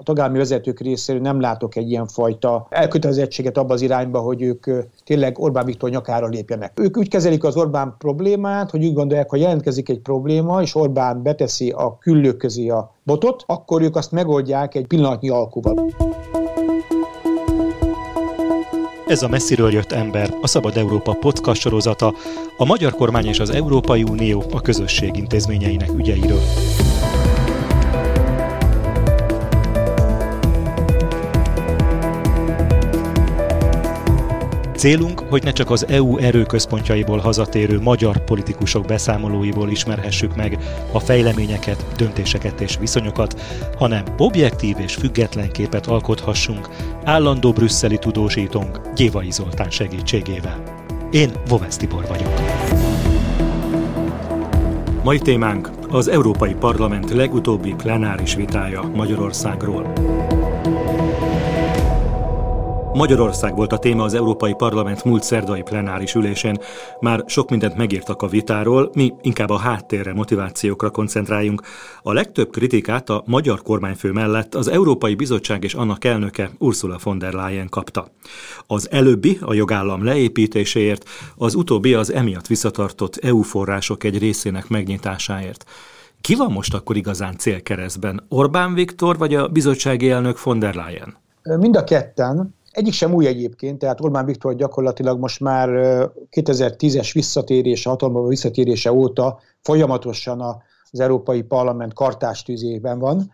a tagállami vezetők részéről nem látok egy ilyen fajta elkötelezettséget abba az irányba, hogy ők tényleg Orbán Viktor nyakára lépjenek. Ők úgy kezelik az Orbán problémát, hogy úgy gondolják, hogy jelentkezik egy probléma, és Orbán beteszi a küllők közé a botot, akkor ők azt megoldják egy pillanatnyi alkuval. Ez a messziről jött ember, a Szabad Európa podcast sorozata, a magyar kormány és az Európai Unió a közösség intézményeinek ügyeiről. Célunk, hogy ne csak az EU erőközpontjaiból hazatérő magyar politikusok beszámolóiból ismerhessük meg a fejleményeket, döntéseket és viszonyokat, hanem objektív és független képet alkothassunk állandó brüsszeli tudósítónk Gyévai Zoltán segítségével. Én Vovesz Tibor vagyok. Mai témánk az Európai Parlament legutóbbi plenáris vitája Magyarországról. Magyarország volt a téma az Európai Parlament múlt szerdai plenáris ülésén. Már sok mindent megírtak a vitáról, mi inkább a háttérre, motivációkra koncentráljunk. A legtöbb kritikát a magyar kormányfő mellett az Európai Bizottság és annak elnöke Ursula von der Leyen kapta. Az előbbi a jogállam leépítéséért, az utóbbi az emiatt visszatartott EU források egy részének megnyitásáért. Ki van most akkor igazán célkeresztben? Orbán Viktor vagy a bizottsági elnök von der Leyen? Mind a ketten, egyik sem új egyébként, tehát Orbán Viktor gyakorlatilag most már 2010-es visszatérése, hatalomba visszatérése óta folyamatosan az Európai Parlament kartástűzében van.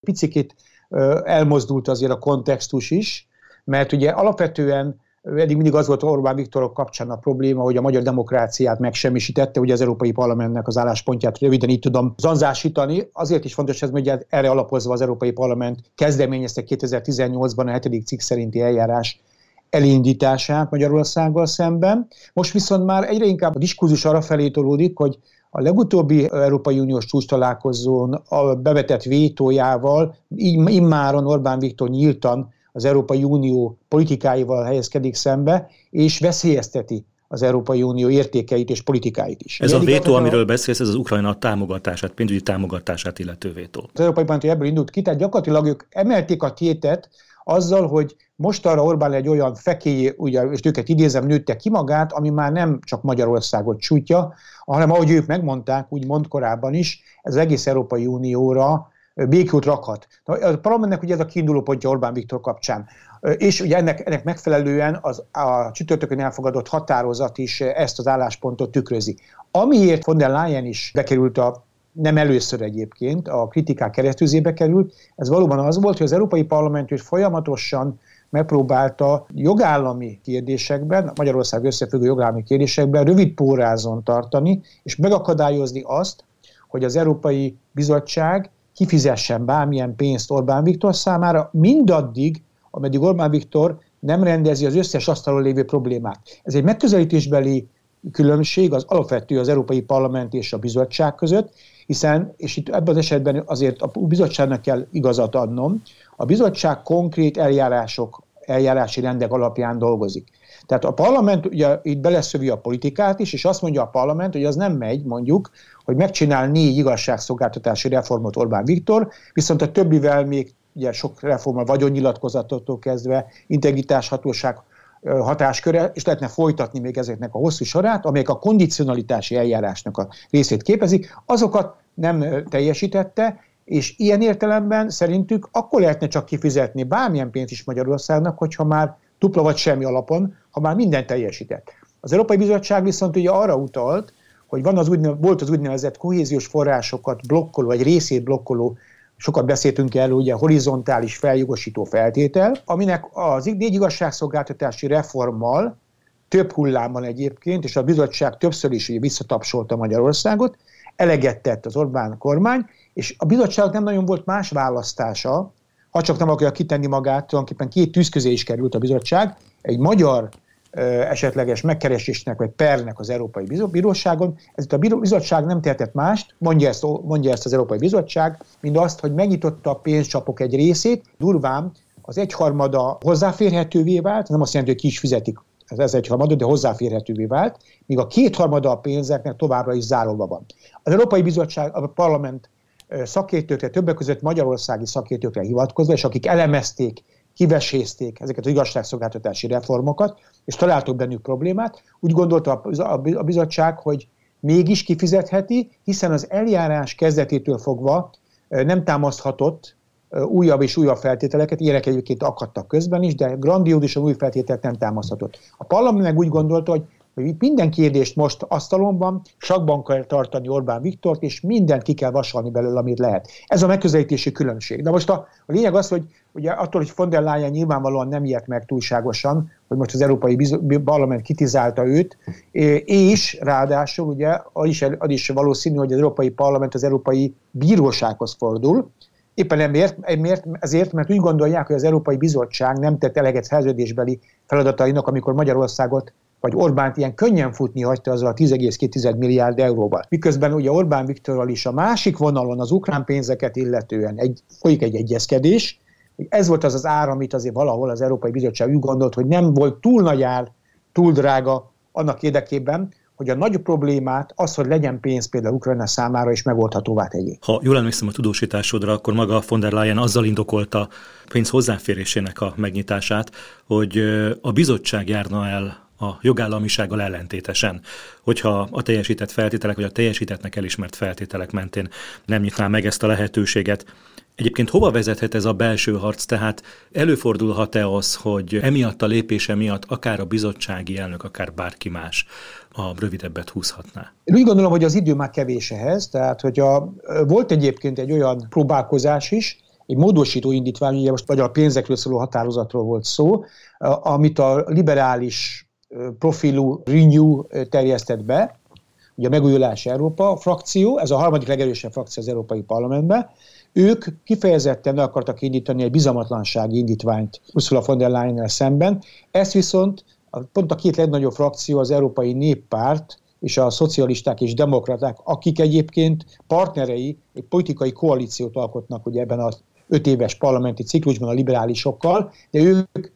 Picikét elmozdult azért a kontextus is, mert ugye alapvetően eddig mindig az volt Orbán Viktorok kapcsán a probléma, hogy a magyar demokráciát megsemmisítette, ugye az Európai Parlamentnek az álláspontját röviden így tudom zanzásítani. Azért is fontos ez, hogy erre alapozva az Európai Parlament kezdeményezte 2018-ban a hetedik cikk szerinti eljárás elindítását Magyarországgal szemben. Most viszont már egyre inkább a diskurzus arra felé tolódik, hogy a legutóbbi Európai Uniós csúcs találkozón a bevetett vétójával immáron Orbán Viktor nyíltan az Európai Unió politikáival helyezkedik szembe, és veszélyezteti az Európai Unió értékeit és politikáit is. Ez a vétó, amiről beszélsz, ez az Ukrajna támogatását, pénzügyi támogatását illető vétó. Az Európai Parlament ebből indult ki, tehát gyakorlatilag ők emelték a tétet azzal, hogy most arra Orbán egy olyan fekély, ugye, és őket idézem, nőtte ki magát, ami már nem csak Magyarországot csútja, hanem ahogy ők megmondták, úgy mond korábban is, ez egész Európai Unióra békjót rakhat. A parlamentnek ugye ez a kiinduló pontja Orbán Viktor kapcsán. És ugye ennek, ennek megfelelően az, a csütörtökön elfogadott határozat is ezt az álláspontot tükrözi. Amiért von der Leyen is bekerült a nem először egyébként, a kritikák keresztüzébe került, ez valóban az volt, hogy az Európai Parlament is folyamatosan megpróbálta jogállami kérdésekben, Magyarország összefüggő jogállami kérdésekben rövid pórázon tartani, és megakadályozni azt, hogy az Európai Bizottság kifizessen bármilyen pénzt Orbán Viktor számára, mindaddig, ameddig Orbán Viktor nem rendezi az összes asztalon lévő problémát. Ez egy megközelítésbeli különbség az alapvető az Európai Parlament és a bizottság között, hiszen, és itt ebben az esetben azért a bizottságnak kell igazat adnom, a bizottság konkrét eljárások, eljárási rendek alapján dolgozik. Tehát a parlament ugye itt beleszövi a politikát is, és azt mondja a parlament, hogy az nem megy, mondjuk, hogy megcsinál négy igazságszolgáltatási reformot Orbán Viktor, viszont a többivel még ugye sok reforma vagyonnyilatkozattól kezdve, integritáshatóság hatásköre, és lehetne folytatni még ezeknek a hosszú sorát, amelyek a kondicionalitási eljárásnak a részét képezik, azokat nem teljesítette, és ilyen értelemben szerintük akkor lehetne csak kifizetni bármilyen pénzt is Magyarországnak, hogyha már dupla vagy semmi alapon, ha már minden teljesített. Az Európai Bizottság viszont ugye arra utalt, hogy van az úgynevezett, volt az úgynevezett kohéziós forrásokat blokkoló, vagy részét blokkoló, sokat beszéltünk erről, ugye horizontális feljogosító feltétel, aminek az négy igazságszolgáltatási reformmal, több hullámmal egyébként, és a bizottság többször is visszatapsolta Magyarországot, eleget tett az Orbán kormány, és a bizottságnak nem nagyon volt más választása, ha csak nem akarja kitenni magát, tulajdonképpen két tűz közé is került a bizottság, egy magyar esetleges megkeresésnek vagy pernek az Európai Bíróságon. Ezért a bizottság nem tehetett mást, mondja ezt, mondja ezt az Európai Bizottság, mint azt, hogy megnyitotta a pénzcsapok egy részét, durván az egyharmada hozzáférhetővé vált, nem azt jelenti, hogy ki is fizetik ez egyharmada, de hozzáférhetővé vált, míg a kétharmada a pénzeknek továbbra is zárolva van. Az Európai Bizottság, a parlament szakértőkre, többek között magyarországi szakértőkre hivatkozva, és akik elemezték, kivesézték ezeket az igazságszolgáltatási reformokat, és találtuk bennük problémát, úgy gondolta a bizottság, hogy mégis kifizetheti, hiszen az eljárás kezdetétől fogva nem támaszthatott újabb és újabb feltételeket, ilyenek egyébként akadtak közben is, de grandiózusan új feltételt nem támaszhatott. A parlament meg úgy gondolta, hogy hogy minden kérdést most asztalon van, sakban kell tartani Orbán Viktort, és mindent ki kell vasalni belőle, amit lehet. Ez a megközelítési különbség. De most a, a lényeg az, hogy ugye attól, hogy von der Leyen nyilvánvalóan nem ilyet meg túlságosan, hogy most az Európai Parlament kitizálta őt, és ráadásul ugye az is, az is valószínű, hogy az Európai Parlament az Európai Bírósághoz fordul, Éppen emiért, emiért, ezért, mert úgy gondolják, hogy az Európai Bizottság nem tett eleget szerződésbeli feladatainak, amikor Magyarországot vagy Orbánt ilyen könnyen futni hagyta azzal a 10,2 milliárd euróval. Miközben ugye Orbán Viktorral is a másik vonalon az ukrán pénzeket illetően egy, folyik egy egyezkedés, ez volt az az ár, amit azért valahol az Európai Bizottság úgy gondolt, hogy nem volt túl nagy ár, túl drága annak érdekében, hogy a nagy problémát az, hogy legyen pénz például Ukrajna számára is megoldhatóvá tegyék. Ha jól emlékszem a tudósításodra, akkor maga von der Leyen azzal indokolta pénz hozzáférésének a megnyitását, hogy a bizottság járna el a jogállamisággal ellentétesen, hogyha a teljesített feltételek, vagy a teljesítettnek elismert feltételek mentén nem nyitná meg ezt a lehetőséget. Egyébként hova vezethet ez a belső harc? Tehát előfordulhat-e az, hogy emiatt a lépése miatt akár a bizottsági elnök, akár bárki más a rövidebbet húzhatná? Én úgy gondolom, hogy az idő már kevés ehhez, tehát hogyha volt egyébként egy olyan próbálkozás is, egy módosító indítvány, ugye most vagy a pénzekről szóló határozatról volt szó, amit a liberális profilú Renew terjesztett be, ugye a Megújulás Európa frakció, ez a harmadik legerősebb frakció az Európai Parlamentben, ők kifejezetten akartak indítani egy bizalmatlansági indítványt Ursula von der leyen szemben. Ezt viszont pont a két legnagyobb frakció, az Európai Néppárt és a szocialisták és demokraták, akik egyébként partnerei egy politikai koalíciót alkotnak ugye ebben az öt éves parlamenti ciklusban a liberálisokkal, de ők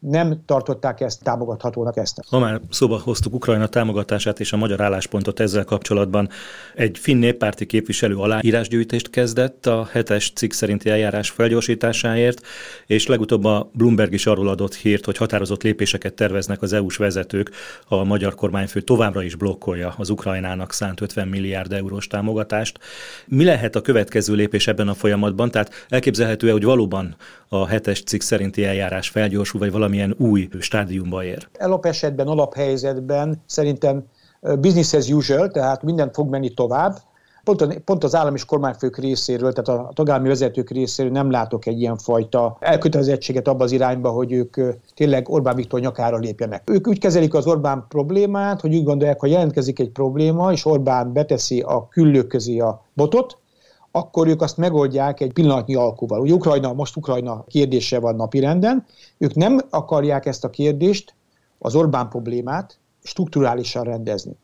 nem tartották ezt támogathatónak ezt. Ha már szóba hoztuk Ukrajna támogatását és a magyar álláspontot ezzel kapcsolatban, egy finn néppárti képviselő aláírásgyűjtést kezdett a hetes cikk szerinti eljárás felgyorsításáért, és legutóbb a Bloomberg is arról adott hírt, hogy határozott lépéseket terveznek az EU-s vezetők, a magyar kormányfő továbbra is blokkolja az Ukrajnának szánt 50 milliárd eurós támogatást. Mi lehet a következő lépés ebben a folyamatban? Tehát elképzelhető-e, hogy valóban a hetes cikk szerinti eljárás felgyorsul, vagy valamilyen új stádiumba ér? Alap esetben, alaphelyzetben szerintem business as usual, tehát minden fog menni tovább. Pont, pont az állam és kormányfők részéről, tehát a tagállami vezetők részéről nem látok egy ilyen fajta elkötelezettséget abba az irányba, hogy ők tényleg Orbán Viktor nyakára lépjenek. Ők úgy kezelik az Orbán problémát, hogy úgy gondolják, hogy jelentkezik egy probléma, és Orbán beteszi a küllők közé a botot, akkor ők azt megoldják egy pillanatnyi alkuval. Ugye Ukrajna, most Ukrajna kérdése van napirenden, ők nem akarják ezt a kérdést, az Orbán problémát strukturálisan rendezni.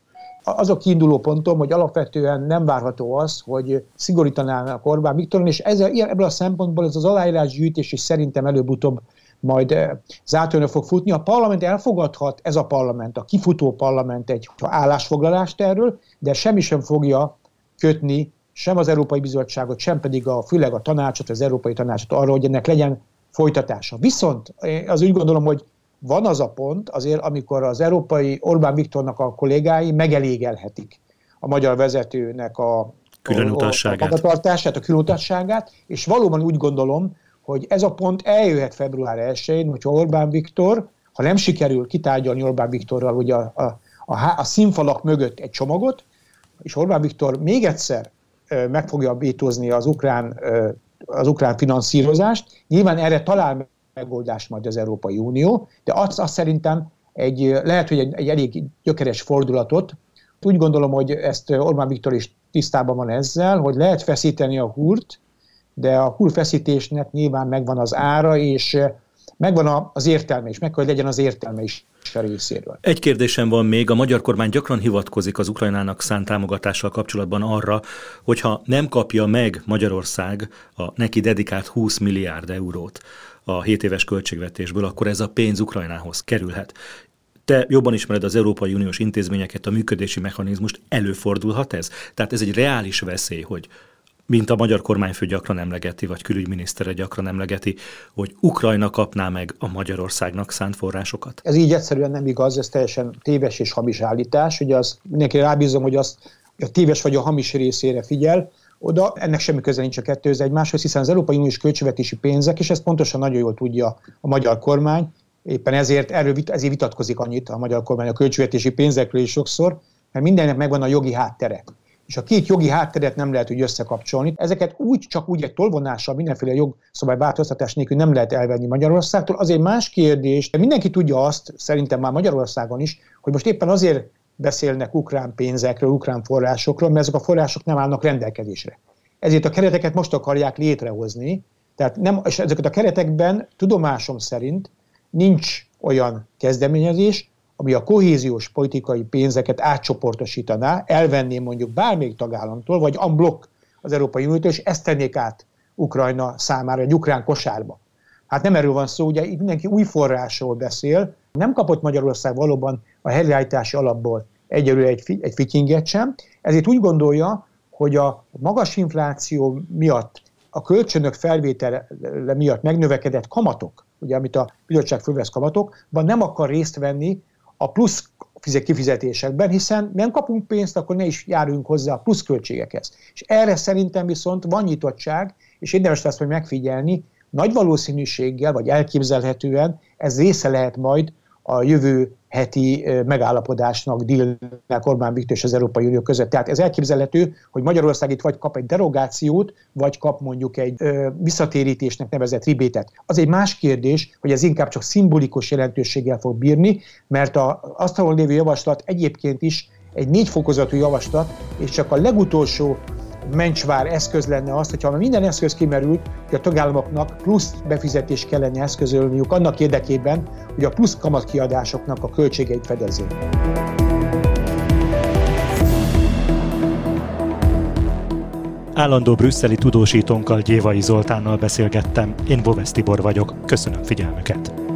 Az a kiinduló pontom, hogy alapvetően nem várható az, hogy szigorítanának Orbán Viktoron, és ezzel, ebből a szempontból ez az aláírásgyűjtés is szerintem előbb-utóbb majd eh, zátőnő fog futni. A parlament elfogadhat, ez a parlament, a kifutó parlament egy állásfoglalást erről, de semmi sem fogja kötni sem az Európai Bizottságot, sem pedig a, főleg a tanácsot, az Európai Tanácsot arra, hogy ennek legyen folytatása. Viszont az úgy gondolom, hogy van az a pont azért, amikor az európai Orbán Viktornak a kollégái megelégelhetik a magyar vezetőnek a különutasságát, a, a, a, a különutasságát, és valóban úgy gondolom, hogy ez a pont eljöhet február 1-én, hogyha Orbán Viktor, ha nem sikerül kitárgyalni Orbán Viktorral ugye a, a, a, a színfalak mögött egy csomagot, és Orbán Viktor még egyszer meg fogja bétózni az ukrán, az ukrán finanszírozást. Nyilván erre talál megoldást majd az Európai Unió, de azt, azt szerintem egy, lehet, hogy egy, egy elég gyökeres fordulatot. Úgy gondolom, hogy ezt Orbán Viktor is tisztában van ezzel, hogy lehet feszíteni a húrt, de a húrfeszítésnek nyilván megvan az ára, és megvan az értelme is, meg kell, hogy legyen az értelme is a részéről. Egy kérdésem van még, a magyar kormány gyakran hivatkozik az Ukrajnának szánt támogatással kapcsolatban arra, hogyha nem kapja meg Magyarország a neki dedikált 20 milliárd eurót a 7 éves költségvetésből, akkor ez a pénz Ukrajnához kerülhet. Te jobban ismered az Európai Uniós intézményeket, a működési mechanizmust, előfordulhat ez? Tehát ez egy reális veszély, hogy mint a magyar kormányfő gyakran emlegeti, vagy külügyminisztere gyakran emlegeti, hogy Ukrajna kapná meg a Magyarországnak szánt forrásokat? Ez így egyszerűen nem igaz, ez teljesen téves és hamis állítás. Ugye azt mindenki rábízom, hogy azt a téves vagy a hamis részére figyel, oda ennek semmi köze nincs a kettőhöz egymáshoz, hiszen az Európai Uniós költségvetési pénzek, és ezt pontosan nagyon jól tudja a magyar kormány, éppen ezért erről ezért vitatkozik annyit a magyar kormány a költségvetési pénzekről is sokszor, mert mindennek megvan a jogi háttere. És a két jogi hátteret nem lehet úgy összekapcsolni. Ezeket úgy, csak úgy egy tolvonással, mindenféle jogszabály változtatás nélkül nem lehet elvenni Magyarországtól. Azért más kérdés, de mindenki tudja azt, szerintem már Magyarországon is, hogy most éppen azért beszélnek ukrán pénzekről, ukrán forrásokról, mert ezek a források nem állnak rendelkezésre. Ezért a kereteket most akarják létrehozni, tehát nem, és ezeket a keretekben tudomásom szerint nincs olyan kezdeményezés, ami a kohéziós politikai pénzeket átcsoportosítaná, elvenné mondjuk bármelyik tagállamtól, vagy unblock az Európai Uniótól, és ezt tennék át Ukrajna számára, egy ukrán kosárba. Hát nem erről van szó, ugye itt mindenki új forrásról beszél, nem kapott Magyarország valóban a helyreállítási alapból egyelőre egy, egy fityinget sem, ezért úgy gondolja, hogy a magas infláció miatt, a kölcsönök felvétele miatt megnövekedett kamatok, ugye amit a bizottság fölvesz kamatokban nem akar részt venni a plusz kifizetésekben, hiszen nem kapunk pénzt, akkor ne is járjunk hozzá a pluszköltségekhez. És erre szerintem viszont van nyitottság, és érdemes lesz majd megfigyelni, nagy valószínűséggel, vagy elképzelhetően ez része lehet majd a jövő heti megállapodásnak, dílnek Orbán Viktor és az Európai Unió között. Tehát ez elképzelhető, hogy Magyarország itt vagy kap egy derogációt, vagy kap mondjuk egy ö, visszatérítésnek nevezett ribétet. Az egy más kérdés, hogy ez inkább csak szimbolikus jelentőséggel fog bírni, mert a asztalon lévő javaslat egyébként is egy négy fokozatú javaslat, és csak a legutolsó mencsvár eszköz lenne azt, hogyha minden eszköz kimerült, hogy a tagállamoknak plusz befizetés kellene eszközölniük annak érdekében, hogy a plusz kamatkiadásoknak a költségeit fedezzék. Állandó brüsszeli tudósítónkkal Gyévai Zoltánnal beszélgettem. Én Boves Tibor vagyok. Köszönöm figyelmüket.